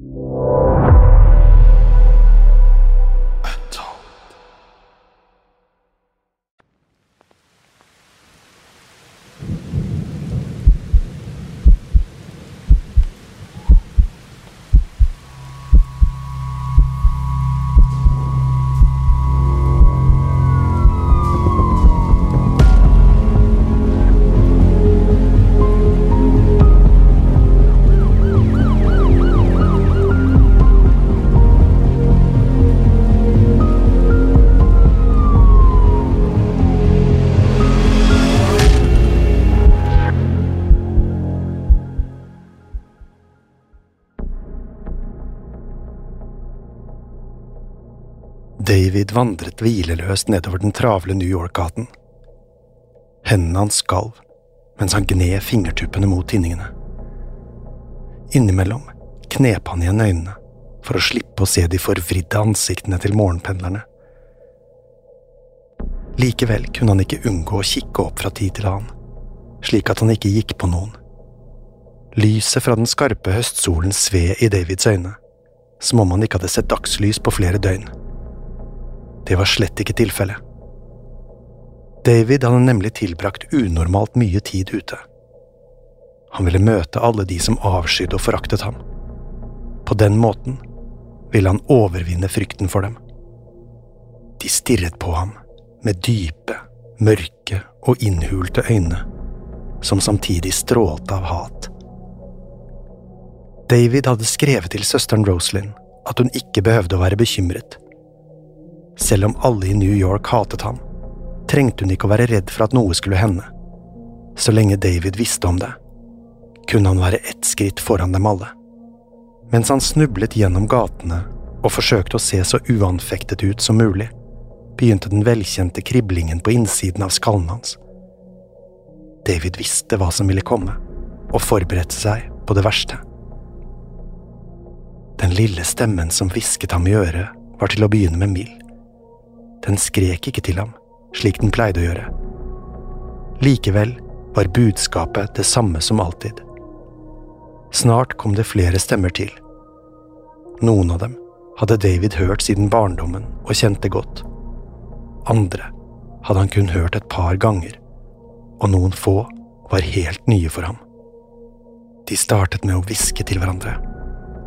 you. David vandret hvileløst nedover den travle New York-gaten. Hendene hans skalv mens han gned fingertuppene mot tinningene. Innimellom knep han igjen øynene for å slippe å se de forvridde ansiktene til morgenpendlerne. Likevel kunne han ikke unngå å kikke opp fra tid til annen, slik at han ikke gikk på noen. Lyset fra den skarpe høstsolen sved i Davids øyne, som om han ikke hadde sett dagslys på flere døgn. Det var slett ikke tilfellet. David hadde nemlig tilbrakt unormalt mye tid ute. Han ville møte alle de som avskydde og foraktet ham. På den måten ville han overvinne frykten for dem. De stirret på ham med dype, mørke og innhulte øyne, som samtidig strålte av hat. David hadde skrevet til søsteren Rosalind at hun ikke behøvde å være bekymret. Selv om alle i New York hatet ham, trengte hun ikke å være redd for at noe skulle hende. Så lenge David visste om det, kunne han være ett skritt foran dem alle. Mens han snublet gjennom gatene og forsøkte å se så uanfektet ut som mulig, begynte den velkjente kriblingen på innsiden av skallen hans. David visste hva som ville komme, og forberedte seg på det verste. Den lille stemmen som hvisket ham i øret, var til å begynne med mild. Den skrek ikke til ham, slik den pleide å gjøre. Likevel var budskapet det samme som alltid. Snart kom det flere stemmer til. Noen av dem hadde David hørt siden barndommen og kjente godt. Andre hadde han kun hørt et par ganger, og noen få var helt nye for ham. De startet med å hviske til hverandre,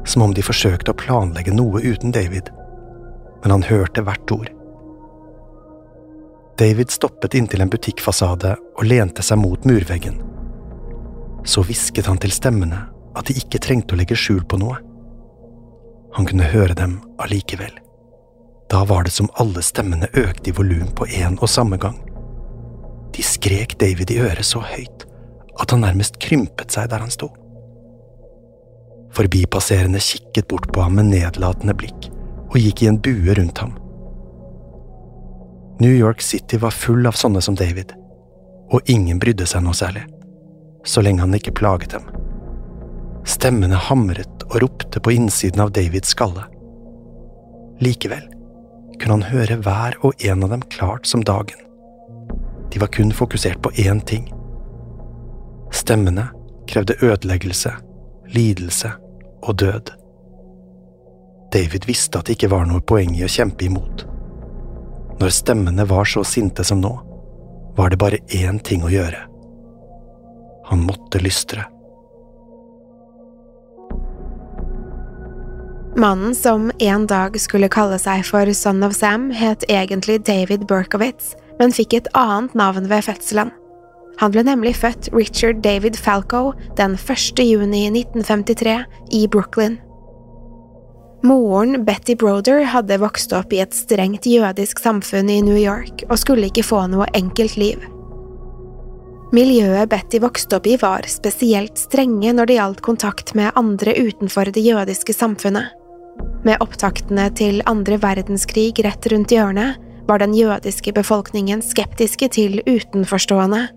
som om de forsøkte å planlegge noe uten David, men han hørte hvert ord. David stoppet inntil en butikkfasade og lente seg mot murveggen. Så hvisket han til stemmene at de ikke trengte å legge skjul på noe. Han kunne høre dem allikevel. Da var det som alle stemmene økte i volum på en og samme gang. De skrek David i øret så høyt at han nærmest krympet seg der han sto. Forbipasserende kikket bort på ham med nedlatende blikk og gikk i en bue rundt ham. New York City var full av sånne som David, og ingen brydde seg noe særlig, så lenge han ikke plaget dem. Stemmene hamret og ropte på innsiden av Davids skalle. Likevel kunne han høre hver og en av dem klart som dagen. De var kun fokusert på én ting. Stemmene krevde ødeleggelse, lidelse og død. David visste at det ikke var noe poeng i å kjempe imot. Når stemmene var så sinte som nå, var det bare én ting å gjøre. Han måtte lystre. Mannen som en dag skulle kalle seg for Son of Sam, het egentlig David Berkowitz, men fikk et annet navn ved fødselen. Han ble nemlig født Richard David Falco den 1. juni 1953 i Brooklyn. Moren, Betty Broder, hadde vokst opp i et strengt jødisk samfunn i New York og skulle ikke få noe enkelt liv. Miljøet Betty vokste opp i var spesielt strenge når det gjaldt kontakt med andre utenfor det jødiske samfunnet. Med opptaktene til andre verdenskrig rett rundt hjørnet var den jødiske befolkningen skeptiske til utenforstående.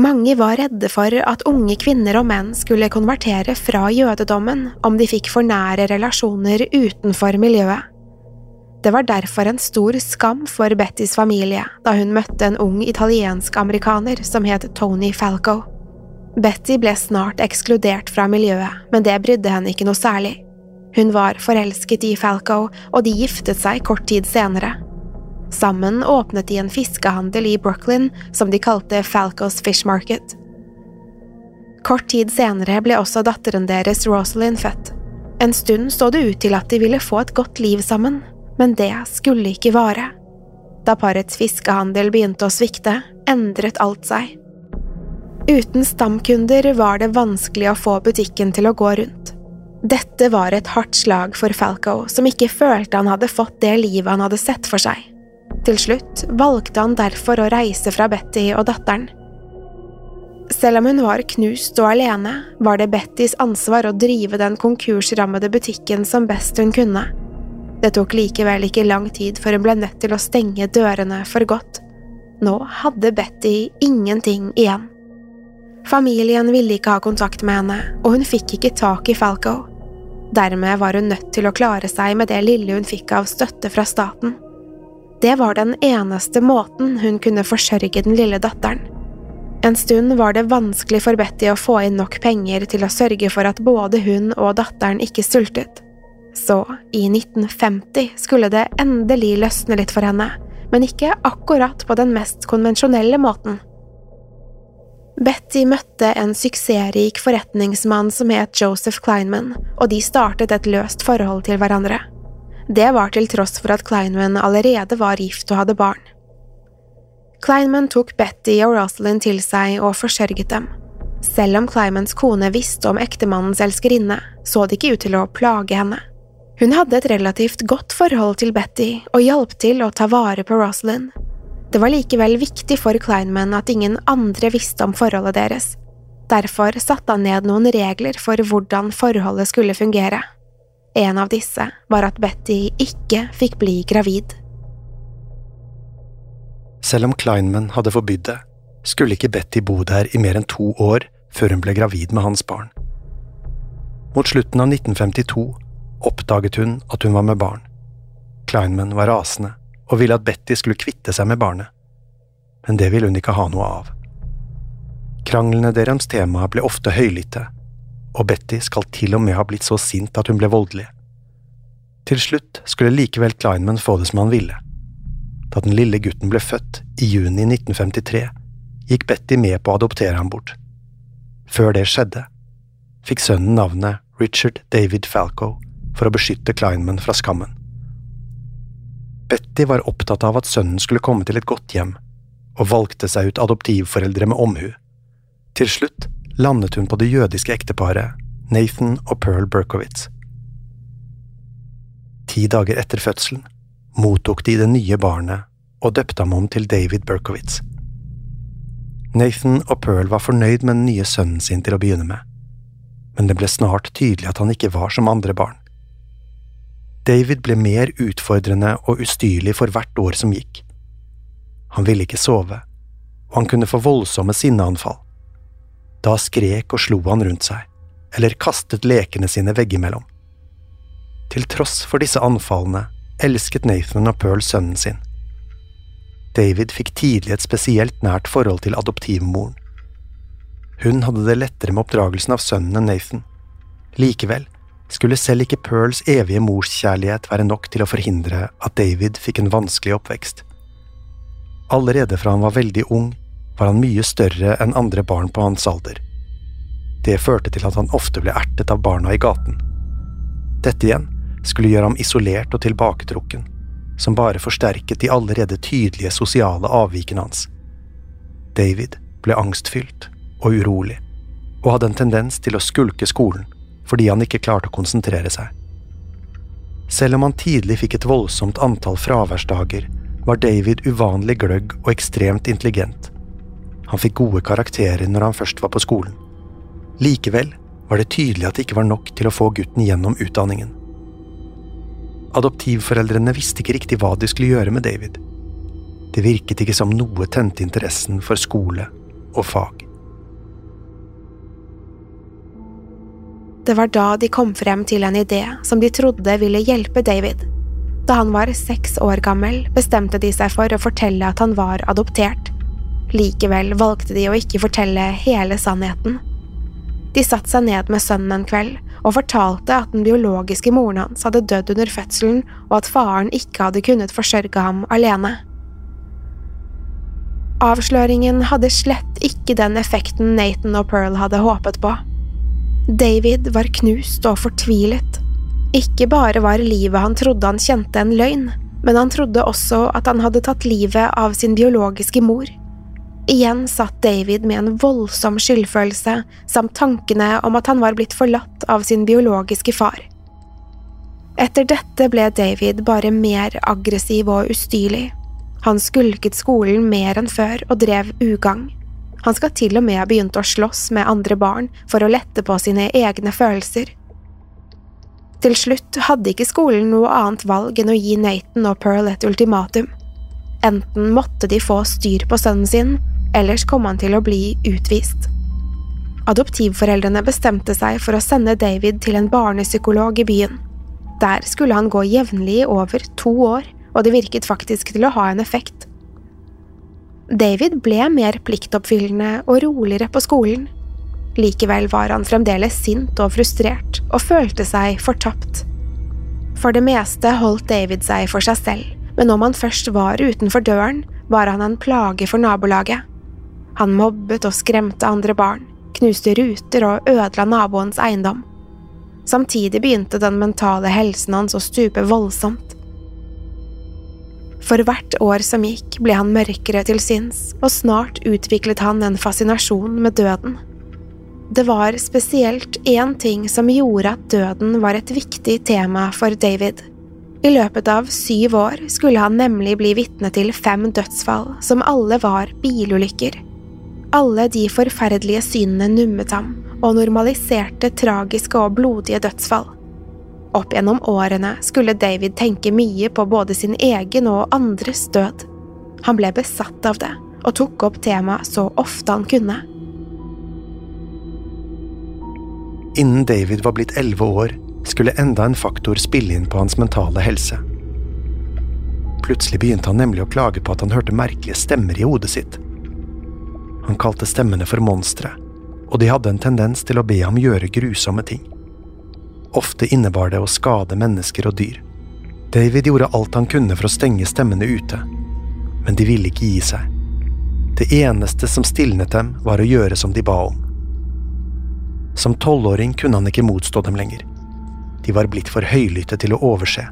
Mange var redde for at unge kvinner og menn skulle konvertere fra jødedommen om de fikk for nære relasjoner utenfor miljøet. Det var derfor en stor skam for Bettys familie da hun møtte en ung italiensk-amerikaner som het Tony Falco. Betty ble snart ekskludert fra miljøet, men det brydde henne ikke noe særlig. Hun var forelsket i Falco, og de giftet seg kort tid senere. Sammen åpnet de en fiskehandel i Brooklyn som de kalte Falcos Fish Market. Kort tid senere ble også datteren deres Rosalind født. En stund så det ut til at de ville få et godt liv sammen, men det skulle ikke vare. Da parets fiskehandel begynte å svikte, endret alt seg. Uten stamkunder var det vanskelig å få butikken til å gå rundt. Dette var et hardt slag for Falco, som ikke følte han hadde fått det livet han hadde sett for seg. Til slutt valgte han derfor å reise fra Betty og datteren. Selv om hun var knust og alene, var det Bettys ansvar å drive den konkursrammede butikken som best hun kunne. Det tok likevel ikke lang tid før hun ble nødt til å stenge dørene for godt. Nå hadde Betty ingenting igjen. Familien ville ikke ha kontakt med henne, og hun fikk ikke tak i Falco. Dermed var hun nødt til å klare seg med det lille hun fikk av støtte fra staten. Det var den eneste måten hun kunne forsørge den lille datteren. En stund var det vanskelig for Betty å få inn nok penger til å sørge for at både hun og datteren ikke sultet. Så, i 1950 skulle det endelig løsne litt for henne, men ikke akkurat på den mest konvensjonelle måten. Betty møtte en suksessrik forretningsmann som het Joseph Kleinman, og de startet et løst forhold til hverandre. Det var til tross for at Kleinman allerede var gift og hadde barn. Kleinman tok Betty og Rosalind til seg og forsørget dem. Selv om Kleinmans kone visste om ektemannens elskerinne, så det ikke ut til å plage henne. Hun hadde et relativt godt forhold til Betty og hjalp til å ta vare på Rosalind. Det var likevel viktig for Kleinman at ingen andre visste om forholdet deres. Derfor satte han ned noen regler for hvordan forholdet skulle fungere. En av disse var at Betty ikke fikk bli gravid. Selv om Kleinman hadde forbydd det, skulle ikke Betty bo der i mer enn to år før hun ble gravid med hans barn. Mot slutten av 1952 oppdaget hun at hun var med barn. Kleinman var rasende og ville at Betty skulle kvitte seg med barnet, men det ville hun ikke ha noe av. Kranglene deres tema ble ofte høylytte, og Betty skal til og med ha blitt så sint at hun ble voldelig. Til slutt skulle likevel Kleinman få det som han ville. Da den lille gutten ble født i juni 1953, gikk Betty med på å adoptere ham bort. Før det skjedde, fikk sønnen navnet Richard David Falco for å beskytte Kleinman fra skammen. Betty var opptatt av at sønnen skulle komme til et godt hjem, og valgte seg ut adoptivforeldre med omhu. Til slutt landet hun på det jødiske ekteparet Nathan og Pearl Berkowitz. Ti dager etter fødselen mottok de det nye barnet og døpte ham om til David Berkowitz. Nathan og Pearl var fornøyd med den nye sønnen sin til å begynne med, men det ble snart tydelig at han ikke var som andre barn. David ble mer utfordrende og ustyrlig for hvert år som gikk. Han ville ikke sove, og han kunne få voldsomme sinneanfall. Da skrek og slo han rundt seg, eller kastet lekene sine veggimellom. Til tross for disse anfallene elsket Nathan og Pearl sønnen sin. David fikk tidlig et spesielt nært forhold til adoptivmoren. Hun hadde det lettere med oppdragelsen av sønnen enn Nathan. Likevel skulle selv ikke Pearls evige morskjærlighet være nok til å forhindre at David fikk en vanskelig oppvekst. Allerede fra han var veldig ung, var han mye større enn andre barn på hans alder. Det førte til at han ofte ble ertet av barna i gaten. Dette igjen skulle gjøre ham isolert og tilbaketrukken, som bare forsterket de allerede tydelige sosiale avvikene hans. David ble angstfylt og urolig, og hadde en tendens til å skulke skolen fordi han ikke klarte å konsentrere seg. Selv om han tidlig fikk et voldsomt antall fraværsdager, var David uvanlig gløgg og ekstremt intelligent. Han fikk gode karakterer når han først var på skolen. Likevel var det tydelig at det ikke var nok til å få gutten gjennom utdanningen. Adoptivforeldrene visste ikke riktig hva de skulle gjøre med David. Det virket ikke som noe tente interessen for skole og fag. Det var da de kom frem til en idé som de trodde ville hjelpe David. Da han var seks år gammel, bestemte de seg for å fortelle at han var adoptert. Likevel valgte de å ikke fortelle hele sannheten. De satte seg ned med sønnen en kveld og fortalte at den biologiske moren hans hadde dødd under fødselen, og at faren ikke hadde kunnet forsørge ham alene. Avsløringen hadde slett ikke den effekten Nathan og Pearl hadde håpet på. David var knust og fortvilet. Ikke bare var livet han trodde han kjente en løgn, men han trodde også at han hadde tatt livet av sin biologiske mor. Igjen satt David med en voldsom skyldfølelse samt tankene om at han var blitt forlatt av sin biologiske far. Etter dette ble David bare mer aggressiv og ustyrlig. Han skulket skolen mer enn før og drev ugagn. Han skal til og med ha begynt å slåss med andre barn for å lette på sine egne følelser. Til slutt hadde ikke skolen noe annet valg enn å gi Nathan og Pearl et ultimatum. Enten måtte de få styr på sønnen sin, ellers kom han til å bli utvist. Adoptivforeldrene bestemte seg for å sende David til en barnepsykolog i byen. Der skulle han gå jevnlig i over to år, og det virket faktisk til å ha en effekt. David ble mer pliktoppfyllende og roligere på skolen. Likevel var han fremdeles sint og frustrert, og følte seg fortapt. For det meste holdt David seg for seg selv, men om han først var utenfor døren, var han en plage for nabolaget. Han mobbet og skremte andre barn, knuste ruter og ødela naboens eiendom. Samtidig begynte den mentale helsen hans å stupe voldsomt. For hvert år som gikk, ble han mørkere til sinns, og snart utviklet han en fascinasjon med døden. Det var spesielt én ting som gjorde at døden var et viktig tema for David. I løpet av syv år skulle han nemlig bli vitne til fem dødsfall, som alle var bilulykker. Alle de forferdelige synene nummet ham og normaliserte tragiske og blodige dødsfall. Opp gjennom årene skulle David tenke mye på både sin egen og andres død. Han ble besatt av det og tok opp temaet så ofte han kunne. Innen David var blitt elleve år, skulle enda en faktor spille inn på hans mentale helse. Plutselig begynte han nemlig å klage på at han hørte merkelige stemmer i hodet sitt. Han kalte stemmene for monstre, og de hadde en tendens til å be ham gjøre grusomme ting. Ofte innebar det å skade mennesker og dyr. David gjorde alt han kunne for å stenge stemmene ute, men de ville ikke gi seg. Det eneste som stilnet dem, var å gjøre som de ba om. Som tolvåring kunne han ikke motstå dem lenger. De var blitt for høylytte til å overse.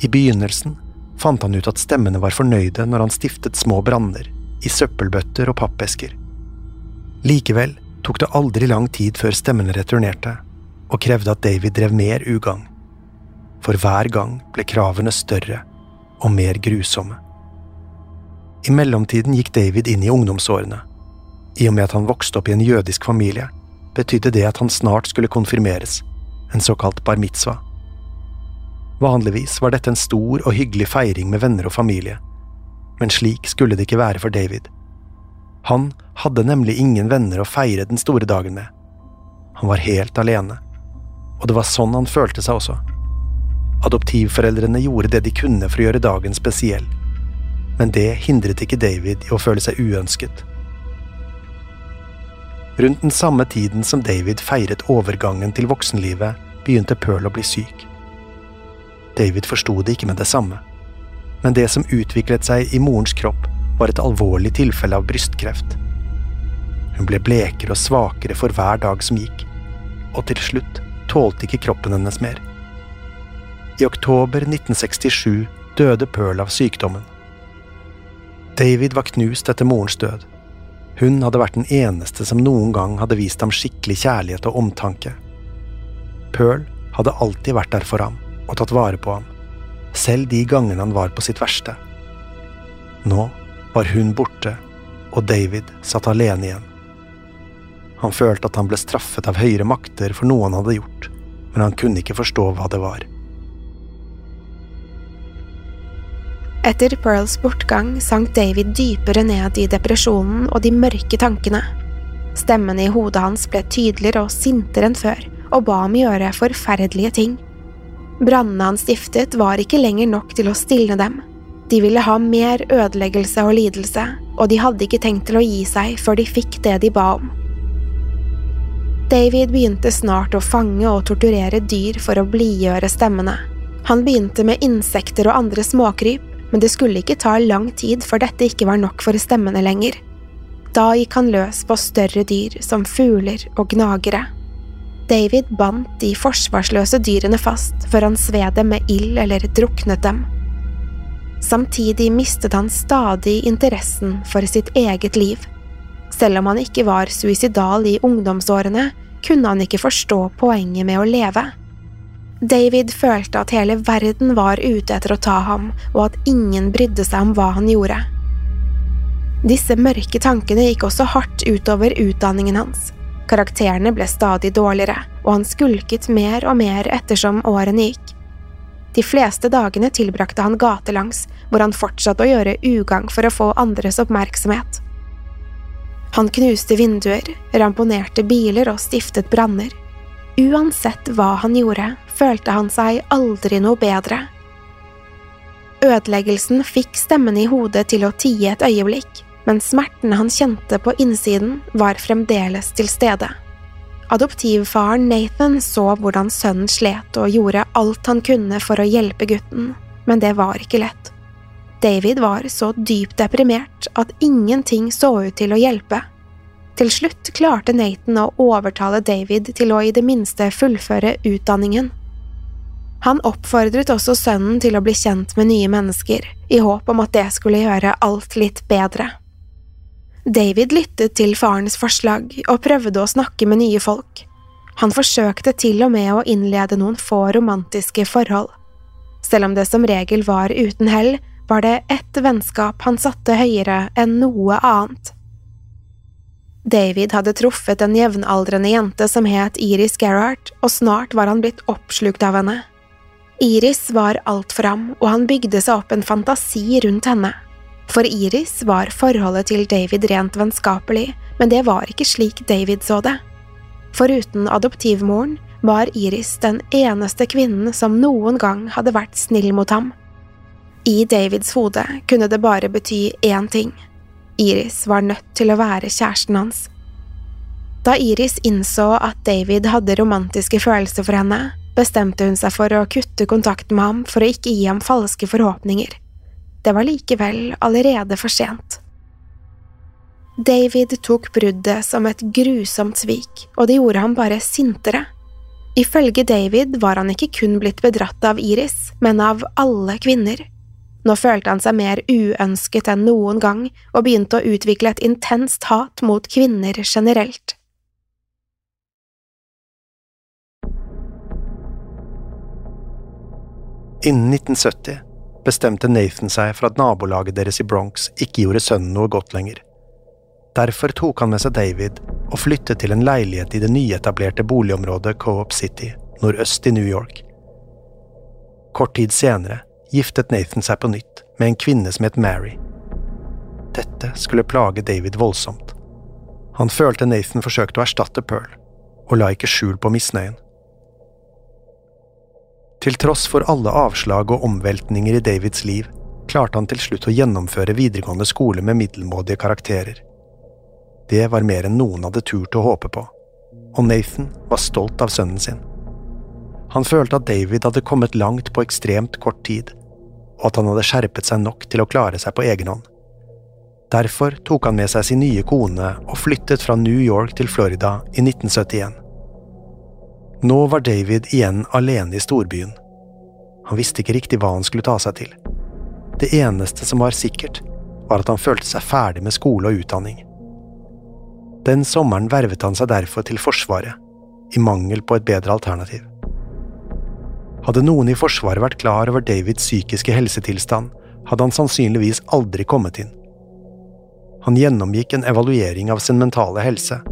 I begynnelsen fant han ut at stemmene var fornøyde når han stiftet små branner i søppelbøtter og pappesker. Likevel tok det aldri lang tid før stemmene returnerte, og krevde at David drev mer ugagn. For hver gang ble kravene større og mer grusomme. I mellomtiden gikk David inn i ungdomsårene. I og med at han vokste opp i en jødisk familie, betydde det at han snart skulle konfirmeres, en såkalt bar mitzvah. Vanligvis var dette en stor og hyggelig feiring med venner og familie, men slik skulle det ikke være for David. Han hadde nemlig ingen venner å feire den store dagen med. Han var helt alene. Og det var sånn han følte seg også. Adoptivforeldrene gjorde det de kunne for å gjøre dagen spesiell, men det hindret ikke David i å føle seg uønsket. Rundt den samme tiden som David feiret overgangen til voksenlivet, begynte Pearl å bli syk. David forsto det ikke med det samme, men det som utviklet seg i morens kropp, var et alvorlig tilfelle av brystkreft. Hun ble blekere og svakere for hver dag som gikk, og til slutt tålte ikke kroppen hennes mer. I oktober 1967 døde Pearl av sykdommen. David var knust etter morens død. Hun hadde vært den eneste som noen gang hadde vist ham skikkelig kjærlighet og omtanke. Pearl hadde alltid vært der for ham og tatt vare på ham, selv de gangene han var på sitt verste. Nå var hun borte, og David satt alene igjen. Han følte at han ble straffet av høyere makter for noe han hadde gjort, men han kunne ikke forstå hva det var. Etter Pearls bortgang sank David dypere ned i depresjonen og de mørke tankene. Stemmene i hodet hans ble tydeligere og sintere enn før, og ba ham gjøre forferdelige ting. Brannene han stiftet, var ikke lenger nok til å stilne dem. De ville ha mer ødeleggelse og lidelse, og de hadde ikke tenkt til å gi seg før de fikk det de ba om. David begynte snart å fange og torturere dyr for å blidgjøre stemmene. Han begynte med insekter og andre småkryp, men det skulle ikke ta lang tid før dette ikke var nok for stemmene lenger. Da gikk han løs på større dyr som fugler og gnagere. David bandt de forsvarsløse dyrene fast før han sved dem med ild eller druknet dem. Samtidig mistet han stadig interessen for sitt eget liv. Selv om han ikke var suicidal i ungdomsårene, kunne han ikke forstå poenget med å leve. David følte at hele verden var ute etter å ta ham, og at ingen brydde seg om hva han gjorde. Disse mørke tankene gikk også hardt utover utdanningen hans. Karakterene ble stadig dårligere, og han skulket mer og mer ettersom årene gikk. De fleste dagene tilbrakte han gatelangs, hvor han fortsatte å gjøre ugagn for å få andres oppmerksomhet. Han knuste vinduer, ramponerte biler og stiftet branner. Uansett hva han gjorde, følte han seg aldri noe bedre. Ødeleggelsen fikk stemmen i hodet til å tie et øyeblikk, men smertene han kjente på innsiden, var fremdeles til stede. Adoptivfaren Nathan så hvordan sønnen slet og gjorde alt han kunne for å hjelpe gutten, men det var ikke lett. David var så dypt deprimert at ingenting så ut til å hjelpe. Til slutt klarte Nathan å overtale David til å i det minste fullføre utdanningen. Han oppfordret også sønnen til å bli kjent med nye mennesker, i håp om at det skulle gjøre alt litt bedre. David lyttet til farens forslag og prøvde å snakke med nye folk. Han forsøkte til og med å innlede noen få romantiske forhold. Selv om det som regel var uten hell, var det ett vennskap han satte høyere enn noe annet. David hadde truffet en jevnaldrende jente som het Iris Gerhardt, og snart var han blitt oppslukt av henne. Iris var alt for ham, og han bygde seg opp en fantasi rundt henne. For Iris var forholdet til David rent vennskapelig, men det var ikke slik David så det. Foruten adoptivmoren var Iris den eneste kvinnen som noen gang hadde vært snill mot ham. I Davids hode kunne det bare bety én ting – Iris var nødt til å være kjæresten hans. Da Iris innså at David hadde romantiske følelser for henne, bestemte hun seg for å kutte kontakten med ham for å ikke gi ham falske forhåpninger. Det var likevel allerede for sent. David tok bruddet som et grusomt svik, og det gjorde ham bare sintere. Ifølge David var han ikke kun blitt bedratt av Iris, men av alle kvinner. Nå følte han seg mer uønsket enn noen gang og begynte å utvikle et intenst hat mot kvinner generelt. Innen 1970 bestemte Nathan seg for at nabolaget deres i Bronx ikke gjorde sønnen noe godt lenger. Derfor tok han med seg David og flyttet til en leilighet i det nyetablerte boligområdet Co-op City, nordøst i New York. Kort tid senere giftet Nathan seg på nytt med en kvinne som het Mary. Dette skulle plage David voldsomt. Han følte Nathan forsøkte å erstatte Pearl, og la ikke skjul på misnøyen. Til tross for alle avslag og omveltninger i Davids liv, klarte han til slutt å gjennomføre videregående skole med middelmådige karakterer. Det var mer enn noen hadde turt å håpe på, og Nathan var stolt av sønnen sin. Han følte at David hadde kommet langt på ekstremt kort tid, og at han hadde skjerpet seg nok til å klare seg på egen hånd. Derfor tok han med seg sin nye kone og flyttet fra New York til Florida i 1971. Nå var David igjen alene i storbyen. Han visste ikke riktig hva han skulle ta seg til. Det eneste som var sikkert, var at han følte seg ferdig med skole og utdanning. Den sommeren vervet han seg derfor til Forsvaret, i mangel på et bedre alternativ. Hadde noen i Forsvaret vært klar over Davids psykiske helsetilstand, hadde han sannsynligvis aldri kommet inn. Han gjennomgikk en evaluering av sin mentale helse,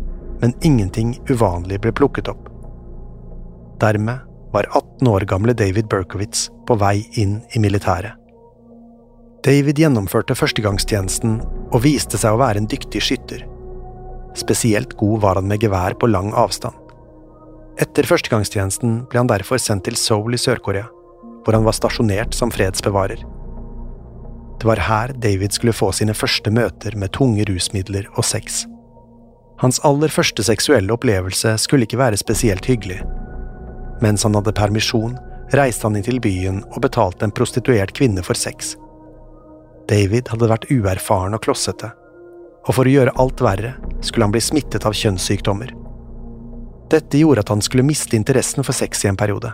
men ingenting uvanlig ble plukket opp. Dermed var 18 år gamle David Berkowitz på vei inn i militæret. David gjennomførte førstegangstjenesten og viste seg å være en dyktig skytter. Spesielt god var han med gevær på lang avstand. Etter førstegangstjenesten ble han derfor sendt til Seoul i Sør-Korea, hvor han var stasjonert som fredsbevarer. Det var her David skulle få sine første møter med tunge rusmidler og sex. Hans aller første seksuelle opplevelse skulle ikke være spesielt hyggelig, mens han hadde permisjon, reiste han inn til byen og betalte en prostituert kvinne for sex. David hadde vært uerfaren og klossete, og for å gjøre alt verre skulle han bli smittet av kjønnssykdommer. Dette gjorde at han skulle miste interessen for sex i en periode.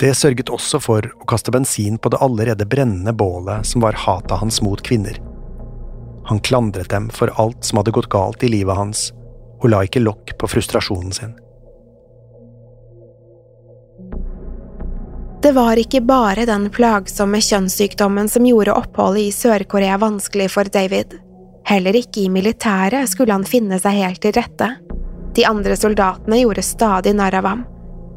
Det sørget også for å kaste bensin på det allerede brennende bålet som var hatet hans mot kvinner. Han klandret dem for alt som hadde gått galt i livet hans, og la ikke lokk på frustrasjonen sin. Det var ikke bare den plagsomme kjønnssykdommen som gjorde oppholdet i Sør-Korea vanskelig for David. Heller ikke i militæret skulle han finne seg helt til rette. De andre soldatene gjorde stadig narr av ham.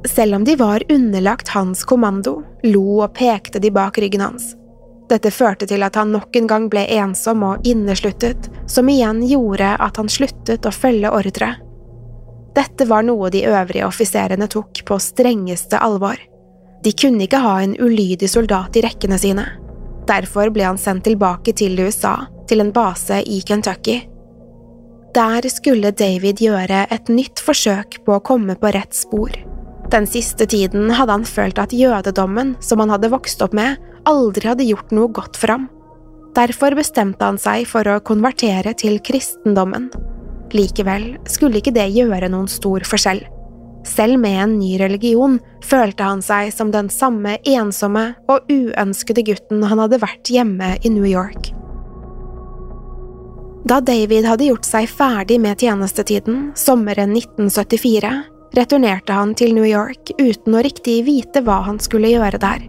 Selv om de var underlagt hans kommando, lo og pekte de bak ryggen hans. Dette førte til at han nok en gang ble ensom og innesluttet, som igjen gjorde at han sluttet å følge ordre. Dette var noe de øvrige offiserene tok på strengeste alvor. De kunne ikke ha en ulydig soldat i rekkene sine. Derfor ble han sendt tilbake til USA, til en base i Kentucky. Der skulle David gjøre et nytt forsøk på å komme på rett spor. Den siste tiden hadde han følt at jødedommen, som han hadde vokst opp med, aldri hadde gjort noe godt for ham. Derfor bestemte han seg for å konvertere til kristendommen. Likevel skulle ikke det gjøre noen stor forskjell. Selv med en ny religion følte han seg som den samme ensomme og uønskede gutten han hadde vært hjemme i New York. Da David hadde gjort seg ferdig med tjenestetiden, sommeren 1974, returnerte han til New York uten å riktig vite hva han skulle gjøre der.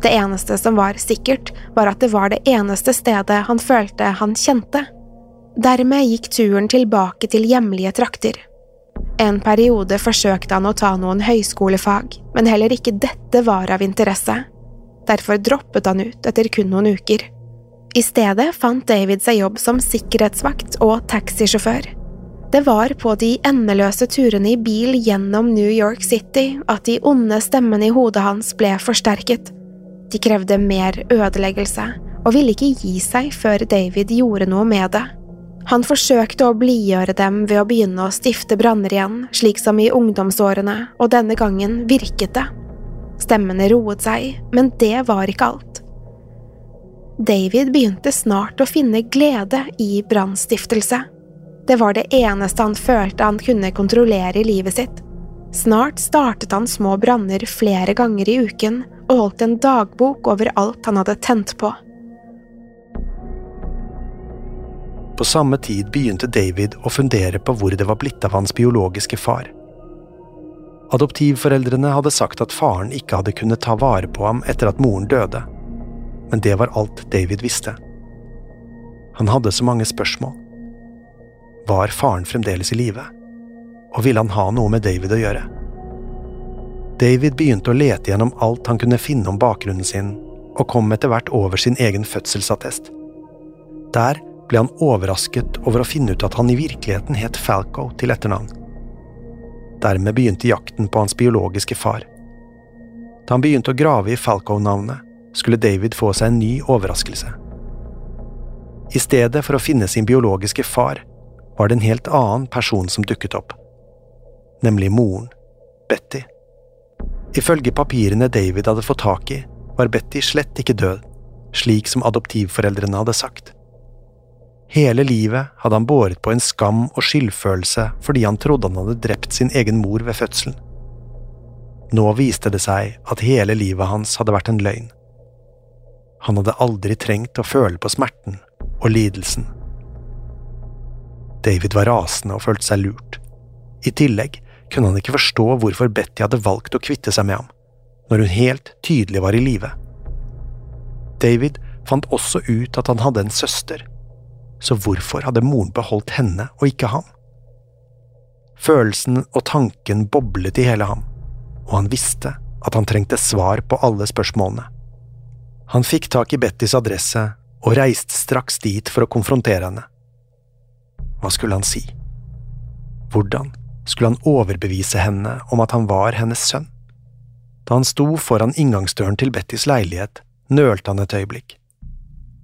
Det eneste som var sikkert, var at det var det eneste stedet han følte han kjente. Dermed gikk turen tilbake til hjemlige trakter. En periode forsøkte han å ta noen høyskolefag, men heller ikke dette var av interesse. Derfor droppet han ut etter kun noen uker. I stedet fant David seg jobb som sikkerhetsvakt og taxisjåfør. Det var på de endeløse turene i bil gjennom New York City at de onde stemmene i hodet hans ble forsterket. De krevde mer ødeleggelse, og ville ikke gi seg før David gjorde noe med det. Han forsøkte å blidgjøre dem ved å begynne å stifte branner igjen, slik som i ungdomsårene, og denne gangen virket det. Stemmene roet seg, men det var ikke alt. David begynte snart å finne glede i brannstiftelse. Det var det eneste han følte han kunne kontrollere i livet sitt. Snart startet han små branner flere ganger i uken og holdt en dagbok over alt han hadde tent på. På samme tid begynte David å fundere på hvor det var blitt av hans biologiske far. Adoptivforeldrene hadde sagt at faren ikke hadde kunnet ta vare på ham etter at moren døde, men det var alt David visste. Han hadde så mange spørsmål. Var faren fremdeles i live? Og ville han ha noe med David å gjøre? David begynte å lete gjennom alt han kunne finne om bakgrunnen sin, og kom etter hvert over sin egen fødselsattest. Der ble han overrasket over å finne ut at han i virkeligheten het Falco til etternavn. Dermed begynte jakten på hans biologiske far. Da han begynte å grave i Falco-navnet, skulle David få seg en ny overraskelse. I stedet for å finne sin biologiske far, var det en helt annen person som dukket opp. Nemlig moren, Betty. Ifølge papirene David hadde fått tak i, var Betty slett ikke død, slik som adoptivforeldrene hadde sagt. Hele livet hadde han båret på en skam og skyldfølelse fordi han trodde han hadde drept sin egen mor ved fødselen. Nå viste det seg at hele livet hans hadde vært en løgn. Han hadde aldri trengt å føle på smerten og lidelsen. David var rasende og følte seg lurt. I tillegg kunne han ikke forstå hvorfor Betty hadde valgt å kvitte seg med ham, når hun helt tydelig var i live. David fant også ut at han hadde en søster så hvorfor hadde moren beholdt henne og ikke ham? Følelsen og tanken boblet i hele ham, og han visste at han trengte svar på alle spørsmålene. Han fikk tak i Bettys adresse og reiste straks dit for å konfrontere henne. Hva skulle han si? Hvordan skulle han overbevise henne om at han var hennes sønn? Da han sto foran inngangsdøren til Bettys leilighet, nølte han et øyeblikk.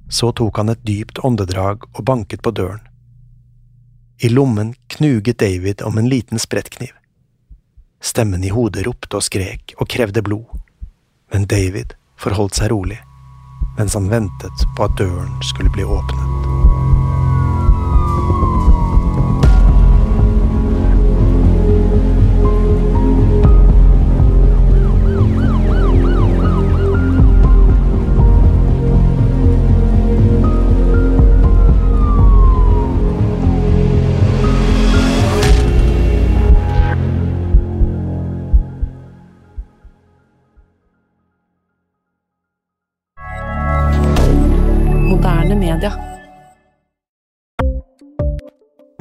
Så tok han et dypt åndedrag og banket på døren. I lommen knuget David om en liten sprettkniv. Stemmen i hodet ropte og skrek og krevde blod, men David forholdt seg rolig mens han ventet på at døren skulle bli åpnet.